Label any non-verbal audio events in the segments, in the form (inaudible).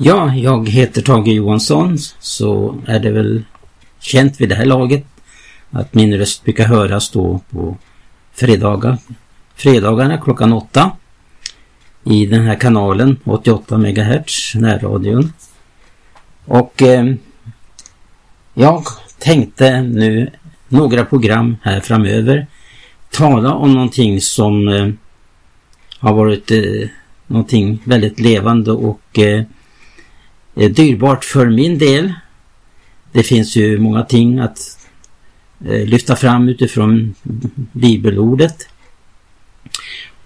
Ja, jag heter Tage Johansson så är det väl känt vid det här laget att min röst brukar höras då på fredagar, fredagarna klockan åtta i den här kanalen 88 MHz, närradion. Och eh, jag tänkte nu några program här framöver tala om någonting som eh, har varit eh, någonting väldigt levande och eh, Eh, dyrbart för min del. Det finns ju många ting att eh, lyfta fram utifrån bibelordet.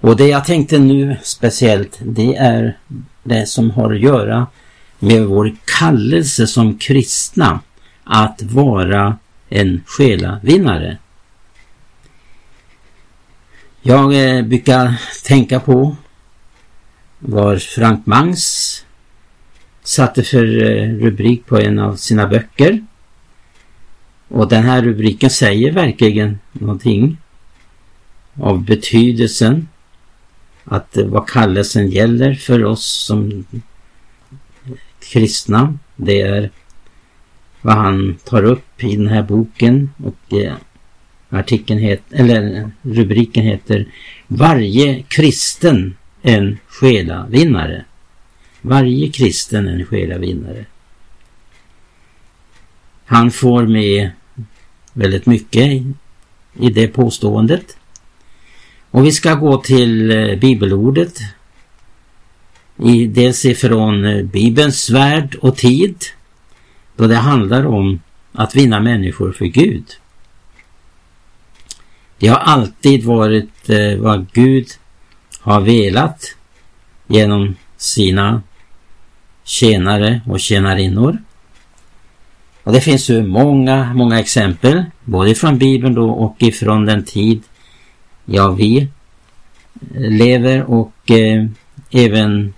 Och det jag tänkte nu speciellt det är det som har att göra med vår kallelse som kristna att vara en själavinnare. Jag eh, brukar tänka på var Frank Mangs satte för eh, rubrik på en av sina böcker. Och den här rubriken säger verkligen någonting av betydelsen att eh, vad kallelsen gäller för oss som kristna. Det är vad han tar upp i den här boken och eh, artikeln heter, eller rubriken heter Varje kristen en själavinnare. Varje kristen en själavinnare. Han får med väldigt mycket i, det påståendet. Och vi ska gå till eh, bibelordet. I, dels ifrån eh, Bibelns värld och tid. Då det handlar om att vinna människor för Gud. Det har alltid varit eh, vad Gud har velat genom sina tjänare och tjänarinnor. Och det finns ju många, många exempel, både från Bibeln då och ifrån den tid ja, vi eh, lever och eh, även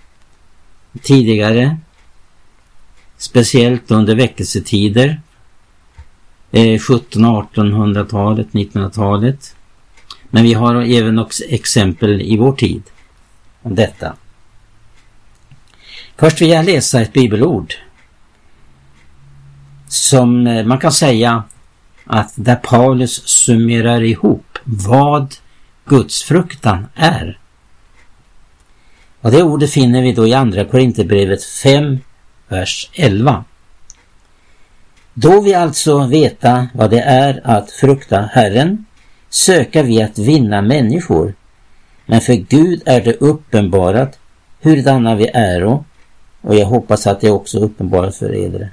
tidigare, speciellt under väckelsetider, eh, 1700-1800-talet, 1900-talet. Men vi har även också exempel i vår tid om detta. Först vill jag läsa ett bibelord som eh, man kan säga att där Paulus summerar ihop vad gudsfruktan är. Och det ordet finner vi då i Andra Korinthierbrevet 5, vers 11. Då vi alltså veta vad det är att frukta Herren söka vi att vinna människor, men för Gud är det uppenbarat hurdana vi äro och jag hoppas att det också uppenbaras för edra,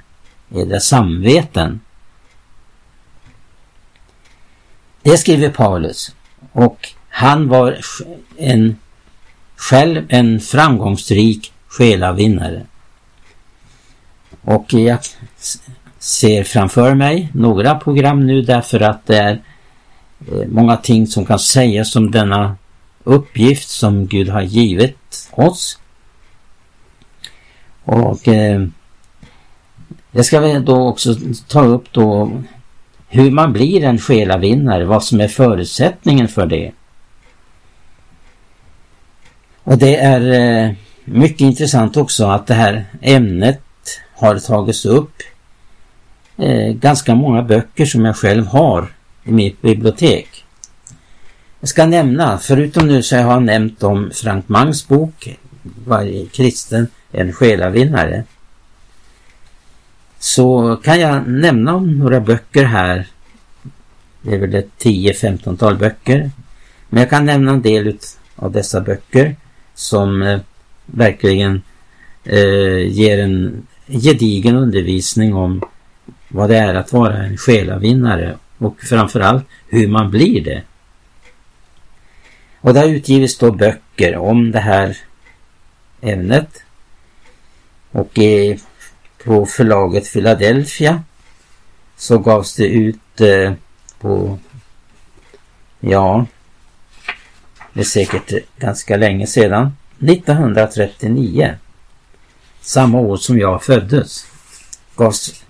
edra samveten. Det skriver Paulus och han var en, själv en framgångsrik själavinnare. Och jag ser framför mig några program nu därför att det är eh, många ting som kan sägas om denna uppgift som Gud har givit oss. Och eh, jag ska väl då också ta upp då hur man blir en själavinnare, vad som är förutsättningen för det. Och det är eh, mycket intressant också att det här ämnet har tagits upp eh, ganska många böcker som jag själv har i mitt bibliotek. Jag ska nämna, förutom nu så jag har nämnt om Frank Mangs bok varje kristen en själavinnare så kan jag nämna om några böcker här. Det är väl ett 10-15-tal böcker. Men jag kan nämna en del av dessa böcker som eh, verkligen eh, ger en gedigen undervisning om vad det är att vara en själavinnare och framförallt hur man blir det. Och det har utgivits då böcker om det här ämnet. Och i, på förlaget Philadelphia så gavs det ut eh, på, ja, det är säkert ganska länge sedan, 1939. Samma år som jag föddes gavs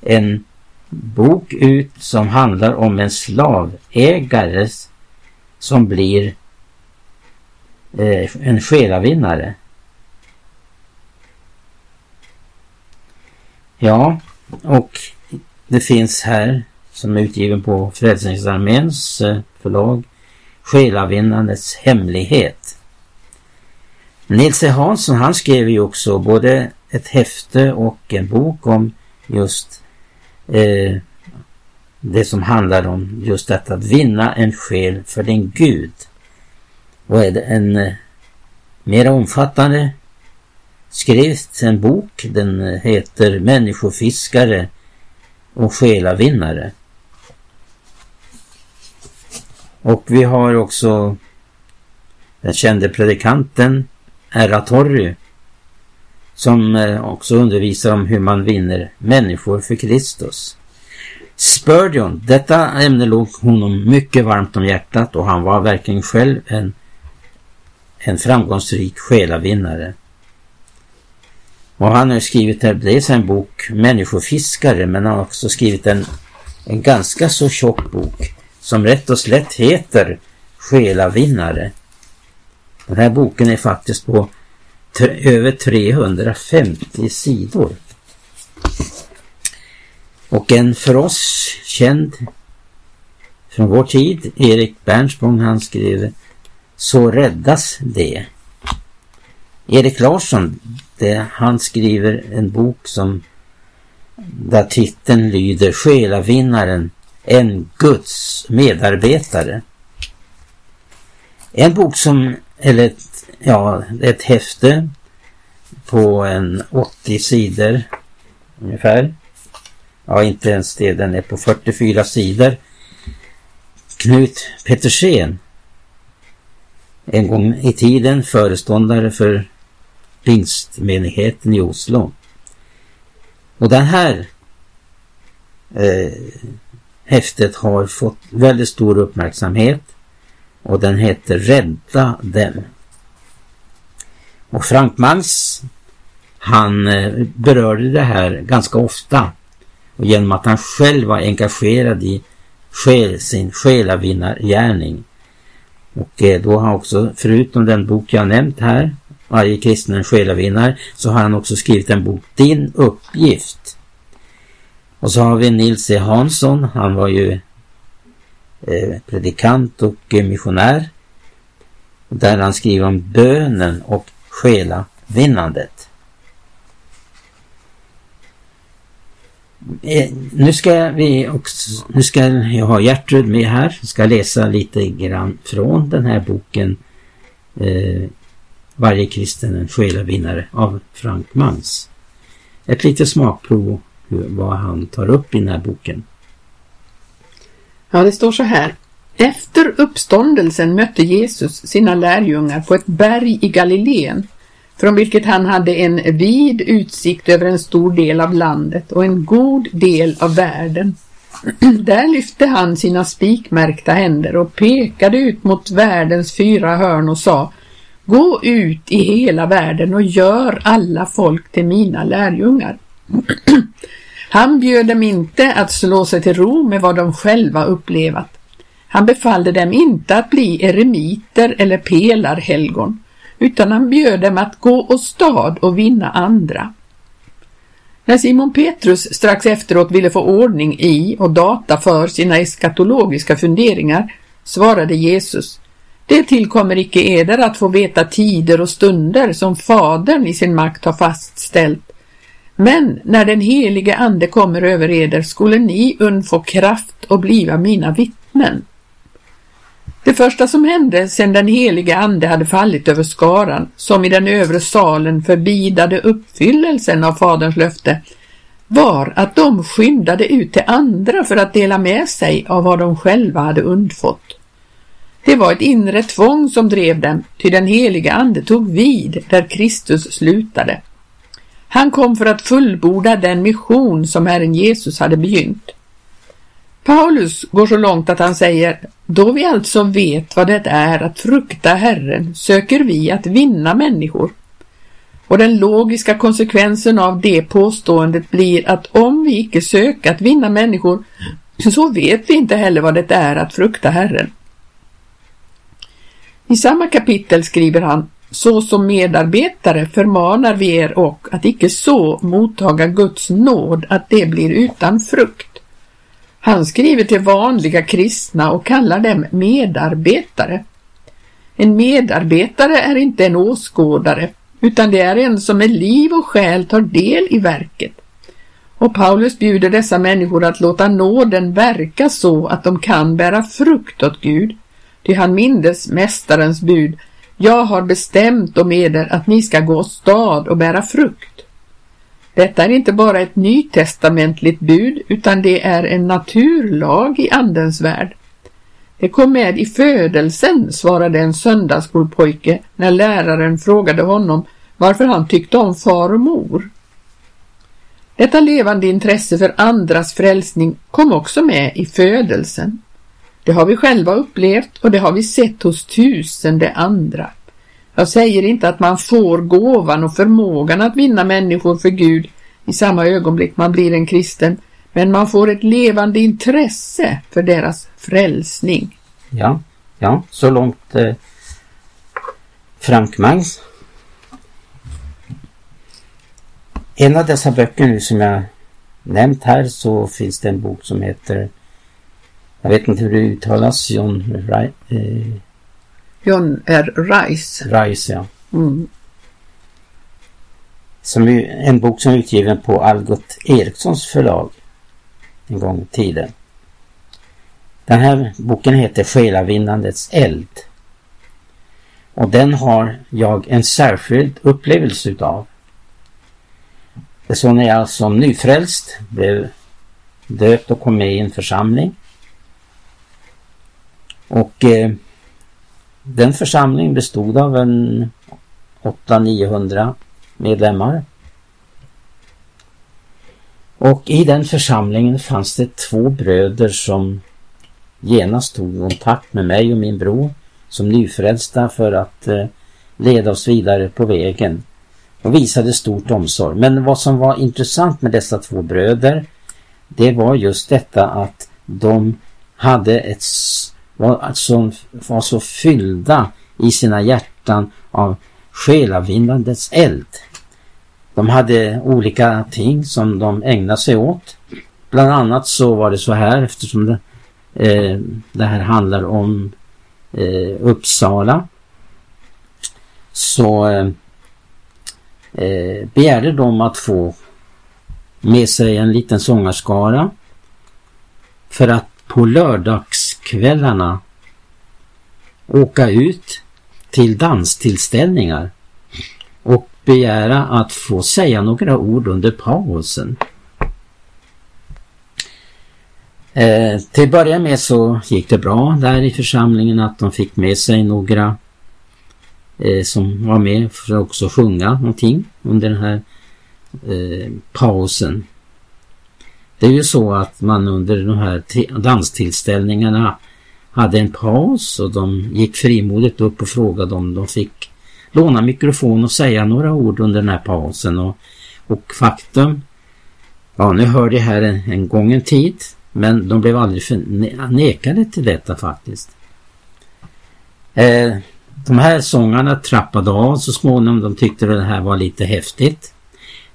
en bok ut som handlar om en slavägare som blir eh, en själavinnare. Ja, och det finns här som är utgiven på Frälsningsarméns eh, förlag Själavinnandets hemlighet. Nils E. Hansson han skrev ju också både ett häfte och en bok om just eh, det som handlar om just detta att vinna en själ för din Gud. Och är det en eh, mer omfattande skrivit en bok, den heter Människofiskare och själavinnare. Och vi har också den kände predikanten Erra Torry som eh, också undervisar om hur man vinner människor för Kristus. Spurgeon, detta ämne låg honom mycket varmt om hjärtat och han var verkligen själv en, en framgångsrik själavinnare. Och han har skrivit dels en bok, Människofiskare, men han har också skrivit en, en ganska så tjock bok som rätt och slätt heter Själavinnare. Den här boken är faktiskt på över 350 sidor. Och en för oss känd från vår tid, Erik Bernspång, han skrev Så räddas det. Erik Larsson, det, han skriver en bok som där titeln lyder Själavinnaren, en Guds medarbetare. En bok som, eller ett, ja, ett häfte på en 80 sidor ungefär. Ja, inte ens det, den är på 44 sidor. Knut Pettersen. En gång i tiden föreståndare för pingstmenigheten i Oslo. Och den här eh, häftet har fått väldigt stor uppmärksamhet och den heter Rädda dem. Och Frank Mangs han eh, berörde det här ganska ofta och genom att han själv var engagerad i själ, sin själavinnargärning. Och eh, då har han också, förutom den bok jag nämnt här, varje kristen själavinnare, så har han också skrivit en bok, Din uppgift. Och så har vi Nils E. Hansson, han var ju eh, predikant och eh, missionär. Där han skriver om bönen och själavinnandet. Eh, nu ska vi också, nu ska jag ha Gertrud med här, jag ska läsa lite grann från den här boken eh, varje kristen en själavinnare av Frank Mans. Ett litet smakprov vad han tar upp i den här boken. Ja, det står så här. Efter uppståndelsen mötte Jesus sina lärjungar på ett berg i Galileen från vilket han hade en vid utsikt över en stor del av landet och en god del av världen. (clears throat) Där lyfte han sina spikmärkta händer och pekade ut mot världens fyra hörn och sa Gå ut i hela världen och gör alla folk till mina lärjungar. (clears throat) Han bjöd dem inte att slå sig till ro med vad de själva upplevat. Han befallde dem inte att bli eremiter eller pelarhelgon utan han bjöd dem att gå och stad och vinna andra. När Simon Petrus strax efteråt ville få ordning i och data för sina eskatologiska funderingar svarade Jesus det tillkommer icke eder att få veta tider och stunder som Fadern i sin makt har fastställt. Men när den helige Ande kommer över eder skulle ni undfå kraft och bliva mina vittnen. Det första som hände sedan den helige ande hade fallit över skaran, som i den övre salen förbidade uppfyllelsen av faderns löfte, var att de skyndade ut till andra för att dela med sig av vad de själva hade undfått. Det var ett inre tvång som drev dem, ty den helige ande tog vid där Kristus slutade. Han kom för att fullborda den mission som Herren Jesus hade begynt. Paulus går så långt att han säger, då vi alltså vet vad det är att frukta Herren söker vi att vinna människor. Och den logiska konsekvensen av det påståendet blir att om vi icke söker att vinna människor så vet vi inte heller vad det är att frukta Herren. I samma kapitel skriver han så som medarbetare förmanar vi er och att icke så mottaga Guds nåd att det blir utan frukt. Han skriver till vanliga kristna och kallar dem medarbetare. En medarbetare är inte en åskådare, utan det är en som med liv och själ tar del i verket. Och Paulus bjuder dessa människor att låta nåden verka så att de kan bära frukt åt Gud. Ty han mindes mästarens bud, jag har bestämt om eder att ni ska gå stad och bära frukt. Detta är inte bara ett nytestamentligt bud utan det är en naturlag i Andens värld. Det kom med i födelsen, svarade en söndagsskolpojke när läraren frågade honom varför han tyckte om far och mor. Detta levande intresse för andras frälsning kom också med i födelsen. Det har vi själva upplevt och det har vi sett hos tusende andra. Jag säger inte att man får gåvan och förmågan att vinna människor för Gud i samma ögonblick man blir en kristen, men man får ett levande intresse för deras frälsning. Ja, ja, så långt eh, Frank Mangs. En av dessa böcker nu som jag nämnt här så finns det en bok som heter jag vet inte hur det uttalas, John, eh, John R. Rice. Rice, ja. Mm. Som är en bok som är utgiven på Algot Erikssons förlag en gång i tiden. Den här boken heter Själavinnandets eld. Och den har jag en särskild upplevelse utav. Så när jag som nyfrälst blev döpt och kom med i en församling. Och eh, den församlingen bestod av en 800-900 medlemmar. Och i den församlingen fanns det två bröder som genast tog kontakt med mig och min bror som nyfrälsta för att eh, leda oss vidare på vägen och visade stort omsorg. Men vad som var intressant med dessa två bröder det var just detta att de hade ett var, som var så fyllda i sina hjärtan av själavinnandets eld. De hade olika ting som de ägnade sig åt. Bland annat så var det så här eftersom det, eh, det här handlar om eh, Uppsala. Så eh, eh begärde de att få med sig en liten sångarskara för att på lördag kvällarna åka ut till danstillställningar och begära att få säga några ord under pausen. Eh, till börja med så gick det bra där i församlingen att de fick med sig några eh, som var med för att också sjunga någonting under den här eh, pausen. Det är ju så att man under de här danstillställningarna hade en paus och de gick frimodigt upp och frågade om de fick låna mikrofon och säga några ord under den här pausen. Och, och faktum, ja nu hörde jag här en, en gång en tid, men de blev aldrig nekade till detta faktiskt. Eh, de här sångarna trappade av så småningom. De tyckte det här var lite häftigt.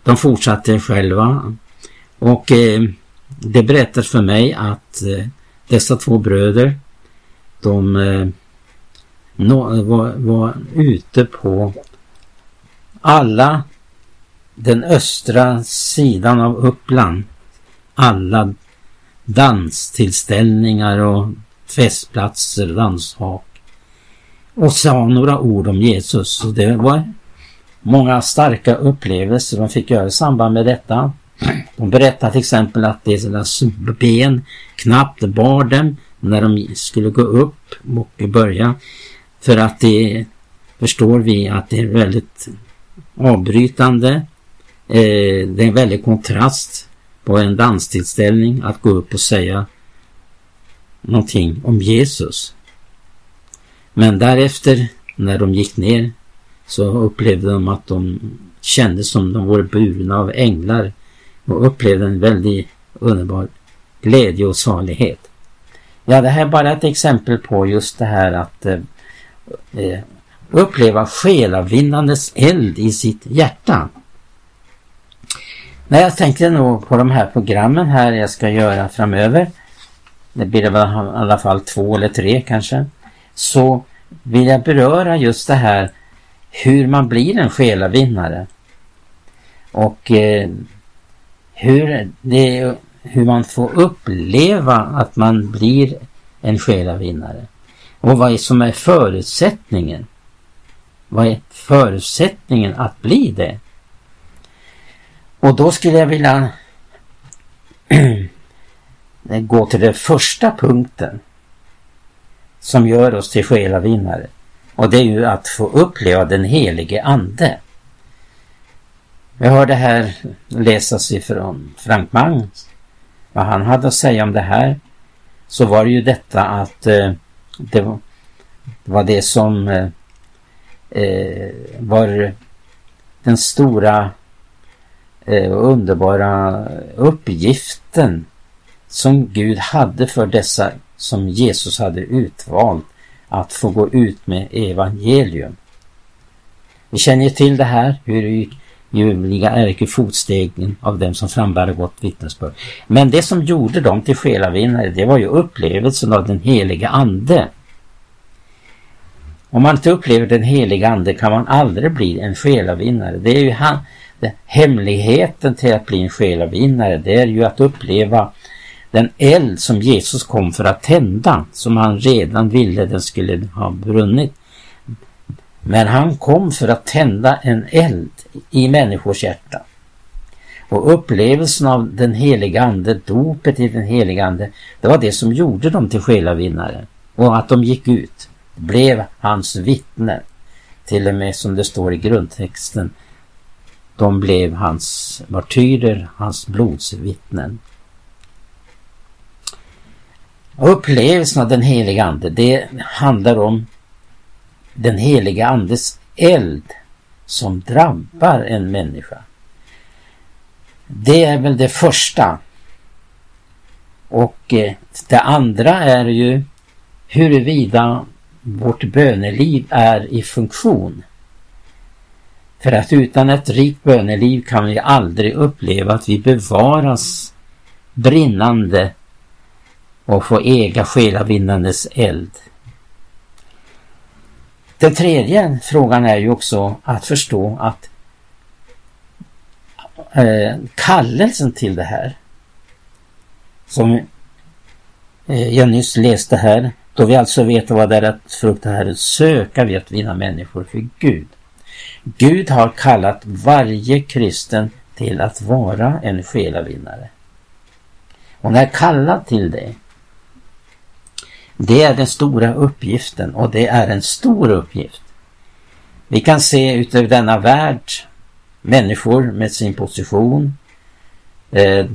De fortsatte själva och eh, det berättas för mig att eh, dessa två bröder de eh, no, var, var ute på alla den östra sidan av Uppland. Alla danstillställningar och festplatser, danshak. Och sa några ord om Jesus. Och det var många starka upplevelser de fick göra i samband med detta. De berättar till exempel att deras ben knappt bar dem när de skulle gå upp och börja. För att det förstår vi att det är väldigt avbrytande. Eh, det är en väldig kontrast på en danstillställning att gå upp och säga någonting om Jesus. Men därefter när de gick ner så upplevde de att de kände som de var burna av änglar och upplevde en väldigt underbar glädje och salighet. Ja, det här är bara ett exempel på just det här att eh, eh uppleva själavinnandets eld i sitt hjärta. När jag tänkte nog på de här programmen här jag ska göra framöver, det blir väl i alla fall två eller tre kanske, så vill jag beröra just det här hur man blir en själavinnare. Och eh, hur, det, hur man får uppleva att man blir en själavinnare. Och vad är som är förutsättningen? Vad är förutsättningen att bli det? Och då skulle jag vilja (clears throat) gå till den första punkten som gör oss till själavinnare. Och det är ju att få uppleva den helige Ande. Jag hörde här läsas ifrån Frank Mangs vad han hade att säga om det här så var det ju detta att eh, det, var, det, var, det som eh, eh var den stora eh, underbara uppgiften som Gud hade för dessa som Jesus hade utvalt att få gå ut med evangelium. Vi känner till det här, hur det gick ljuvliga ärkefotstegen av dem som frambär gott vittnesbörd. Men det som gjorde dem till själavinnare, det var ju upplevelsen av den heliga ande. Om man inte upplever den heliga ande kan man aldrig bli en själavinnare. Det är ju han, det, hemligheten till att bli en själavinnare, det är ju att uppleva den eld som Jesus kom för att tända, som han redan ville den skulle ha brunnit. Men han kom för att tända en eld i människors hjärta. Och upplevelsen av den heliga ande, dopet i den heliga ande, det var det som gjorde dem till själavinnare. Och att de gick ut, blev hans vittnen. Till och med som det står i grundtexten, de blev hans martyrer, hans blodsvittnen. upplevelsen av den heliga ande, det handlar om den heliga andes eld som drabbar en människa. Det är väl det första. Och eh, det andra är ju huruvida vårt böneliv är i funktion. För att utan ett rikt böneliv kan vi aldrig uppleva att vi bevaras brinnande och får äga själavinnandes eld. Den tredje frågan är ju också att förstå att eh, kallelsen till det här som eh, jag nyss läste här, då vi alltså vet vad det är att frukta Herren, söka vi att vinna människor för Gud. Gud har kallat varje kristen till att vara en själavinnare. Hon är kallad till det. Det är den stora uppgiften och det är en stor uppgift. Vi kan se utöver denna värld människor med sin position. Eh,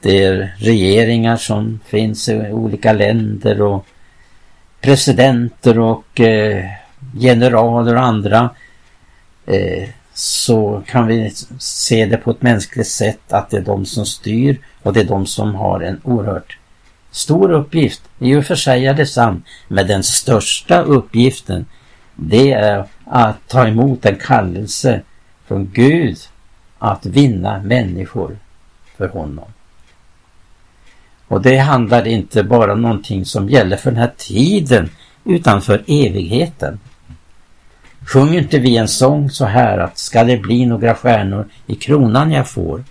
det är regeringar som finns i olika länder och presidenter och eh, generaler och andra. Eh, så kan vi se det på ett mänskligt sätt att det är de som styr och det är de som har en oerhört stor uppgift. I och för sig är det sant, men den största uppgiften det är att ta emot en kallelse från Gud att vinna människor för honom. Och det handlar inte bara om någonting som gäller för den här tiden utan för evigheten. Sjunger inte vi en sång så här att ska det bli några stjärnor i kronan jag får?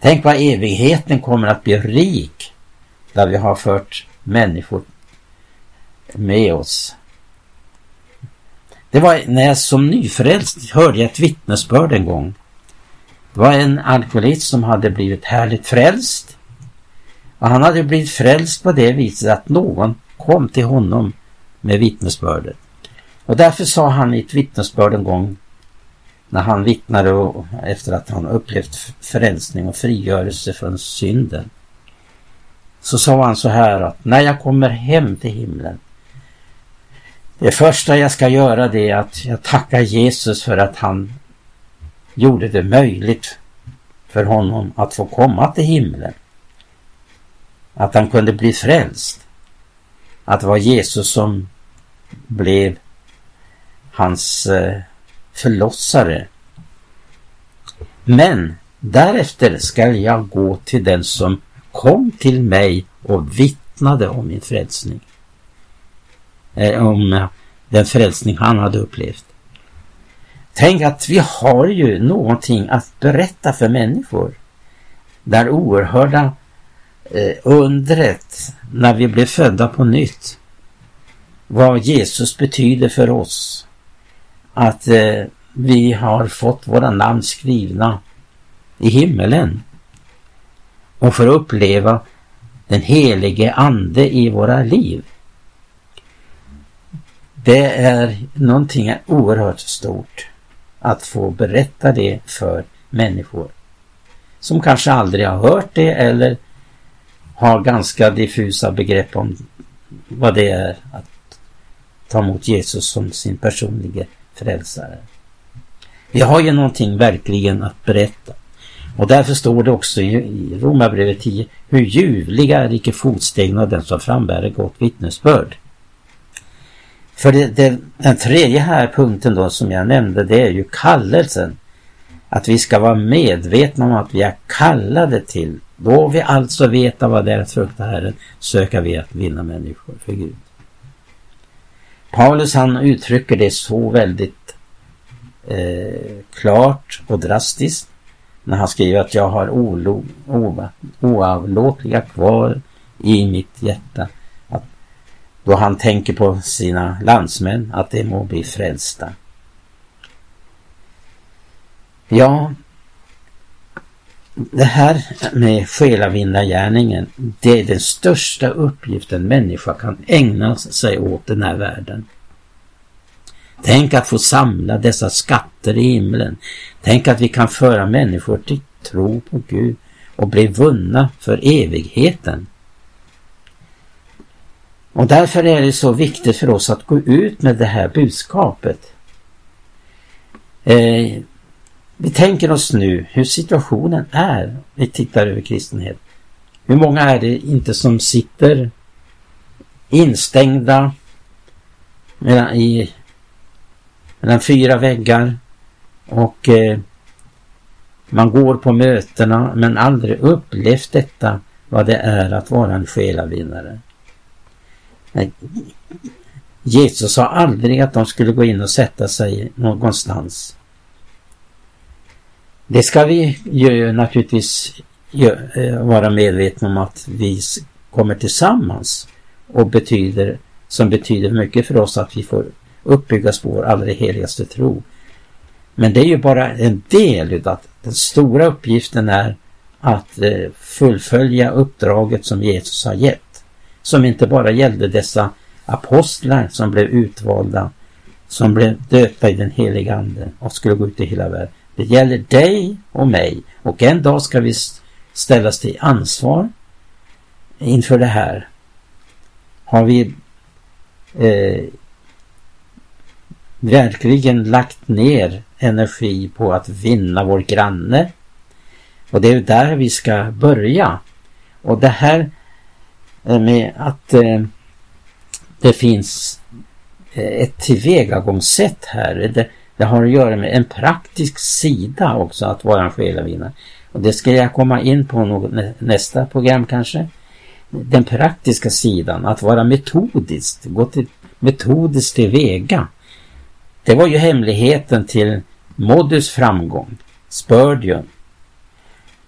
Tänk vad evigheten kommer att bli rik där vi har fört människor med oss. Det var när jag som nyfrälst hörde ett vittnesbörd en gång. Det var en alkoholist som hade blivit härligt frälst. Och han hade blivit frälst på det viset att någon kom till honom med vittnesbördet. Och därför sa han i ett vittnesbörd en gång när han vittnade efter att han upplevt frälsning och frigörelse från synden så sa han så här att när jag kommer hem till himlen det första jag ska göra det är att jag tackar Jesus för att han gjorde det möjligt för honom att få komma till himlen. Att han kunde bli frälst. Att det var Jesus som blev hans eh, förlossare. Men därefter skall jag gå till den som kom till mig och vittnade om min frälsning. Eh, om eh, den frälsning han hade upplevt. Tänk att vi har ju någonting att berätta för människor. Där oerhörda eh, undret när vi blev födda på nytt. Vad Jesus betyder för oss. Att eh, vi har fått våra namn skrivna i himmelen. Och för att uppleva den helige ande i våra liv. Det är någonting oerhört stort att få berätta det för människor som kanske aldrig har hört det eller har ganska diffusa begrepp om vad det är att ta emot Jesus som sin personliga frälsare. Vi har ju någonting verkligen att berätta. Och därför står det också i Romarbrevet 10 hur ljuvliga är icke fotstegen av den som frambär gott vittnesbörd. För det, det, den tredje här punkten då som jag nämnde det är ju kallelsen. Att vi ska vara medvetna om att vi är kallade till. Då vi alltså veta vad det är att frukta Herren söker vi att vinna människor för Gud. Paulus han uttrycker det så väldigt eh, klart och drastiskt när han skriver att jag har olo, oavlåtliga kvar i mitt hjärta då han tänker på sina landsmän, att de må bli frälsta. Ja, det här med själavinnargärningen, det är den största uppgiften människa kan ägna sig åt den här världen. Tänk att få samla dessa skatter i himlen. Tänk att vi kan föra människor till tro på Gud och bli vunna för evigheten. Och därför är det så viktigt för oss att gå ut med det här budskapet. Eh, vi tänker oss nu hur situationen är. Vi tittar över kristenhet. Hur många är det inte som sitter instängda i, mellan fyra väggar och eh, man går på mötena men aldrig upplevt detta vad det är att vara en själavinnare. Jesus sa aldrig att de skulle gå in och sätta sig någonstans. Det ska vi ju naturligtvis eh, vara medvetna om att vi kommer tillsammans och betyder, som betyder mycket för oss att vi får uppbyggas på vår allra heligaste tro. Men det är ju bara en del av den stora uppgiften är att eh, fullfölja uppdraget som Jesus har gett som inte bara gällde dessa apostlar som blev utvalda, som blev döpta i den heliga Anden och skulle gå ut i hela världen. Det gäller dig och mig och en dag ska vi ställas till ansvar inför det här. Har vi eh, verkligen lagt ner energi på att vinna vår granne? Och det är där vi ska börja. Och det här eh, med att eh, det finns eh, ett tillvägagångssätt här. Det, det, har att göra med en praktisk sida också att vara en själavinnare. Och det ska jag komma in på något, nästa program kanske. Den praktiska sidan, att vara metodiskt, gå till, metodiskt tillväga. Det var ju hemligheten till Modus framgång, Spurgeon.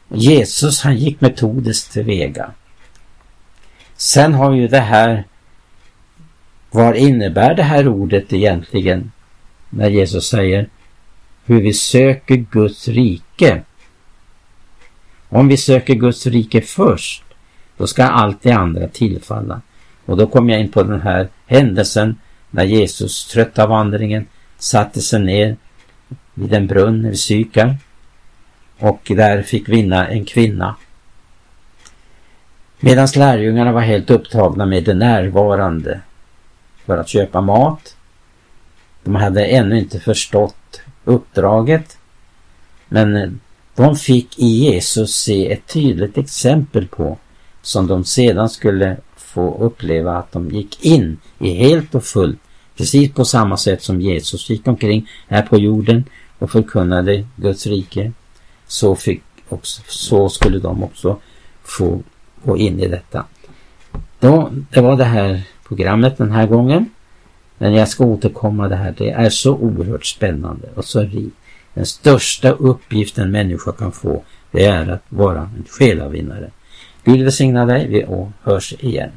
Jesus han gick metodiskt tillväga. Sen har ju det här, vad innebär det här ordet egentligen? När Jesus säger hur vi söker Guds rike. Om vi söker Guds rike först, då ska allt det andra tillfalla. Och då kommer jag in på den här händelsen när Jesus, trött av vandringen, satte sig ner vid en brunn vid Sykar och där fick vinna en kvinna Medan lärjungarna var helt upptagna med det närvarande för att köpa mat. De hade ännu inte förstått uppdraget. Men de fick i Jesus se ett tydligt exempel på som de sedan skulle få uppleva att de gick in i helt och fullt Precis på samma sätt som Jesus gick omkring här på jorden och förkunnade Guds rike så, fick också, så skulle de också få gå in i detta. Då, det var det här programmet den här gången. Men jag ska återkomma det här. Det är så oerhört spännande och så rikt. Den största uppgiften en människa kan få det är att vara en själavinnare. Gud välsigna dig och hörs igen.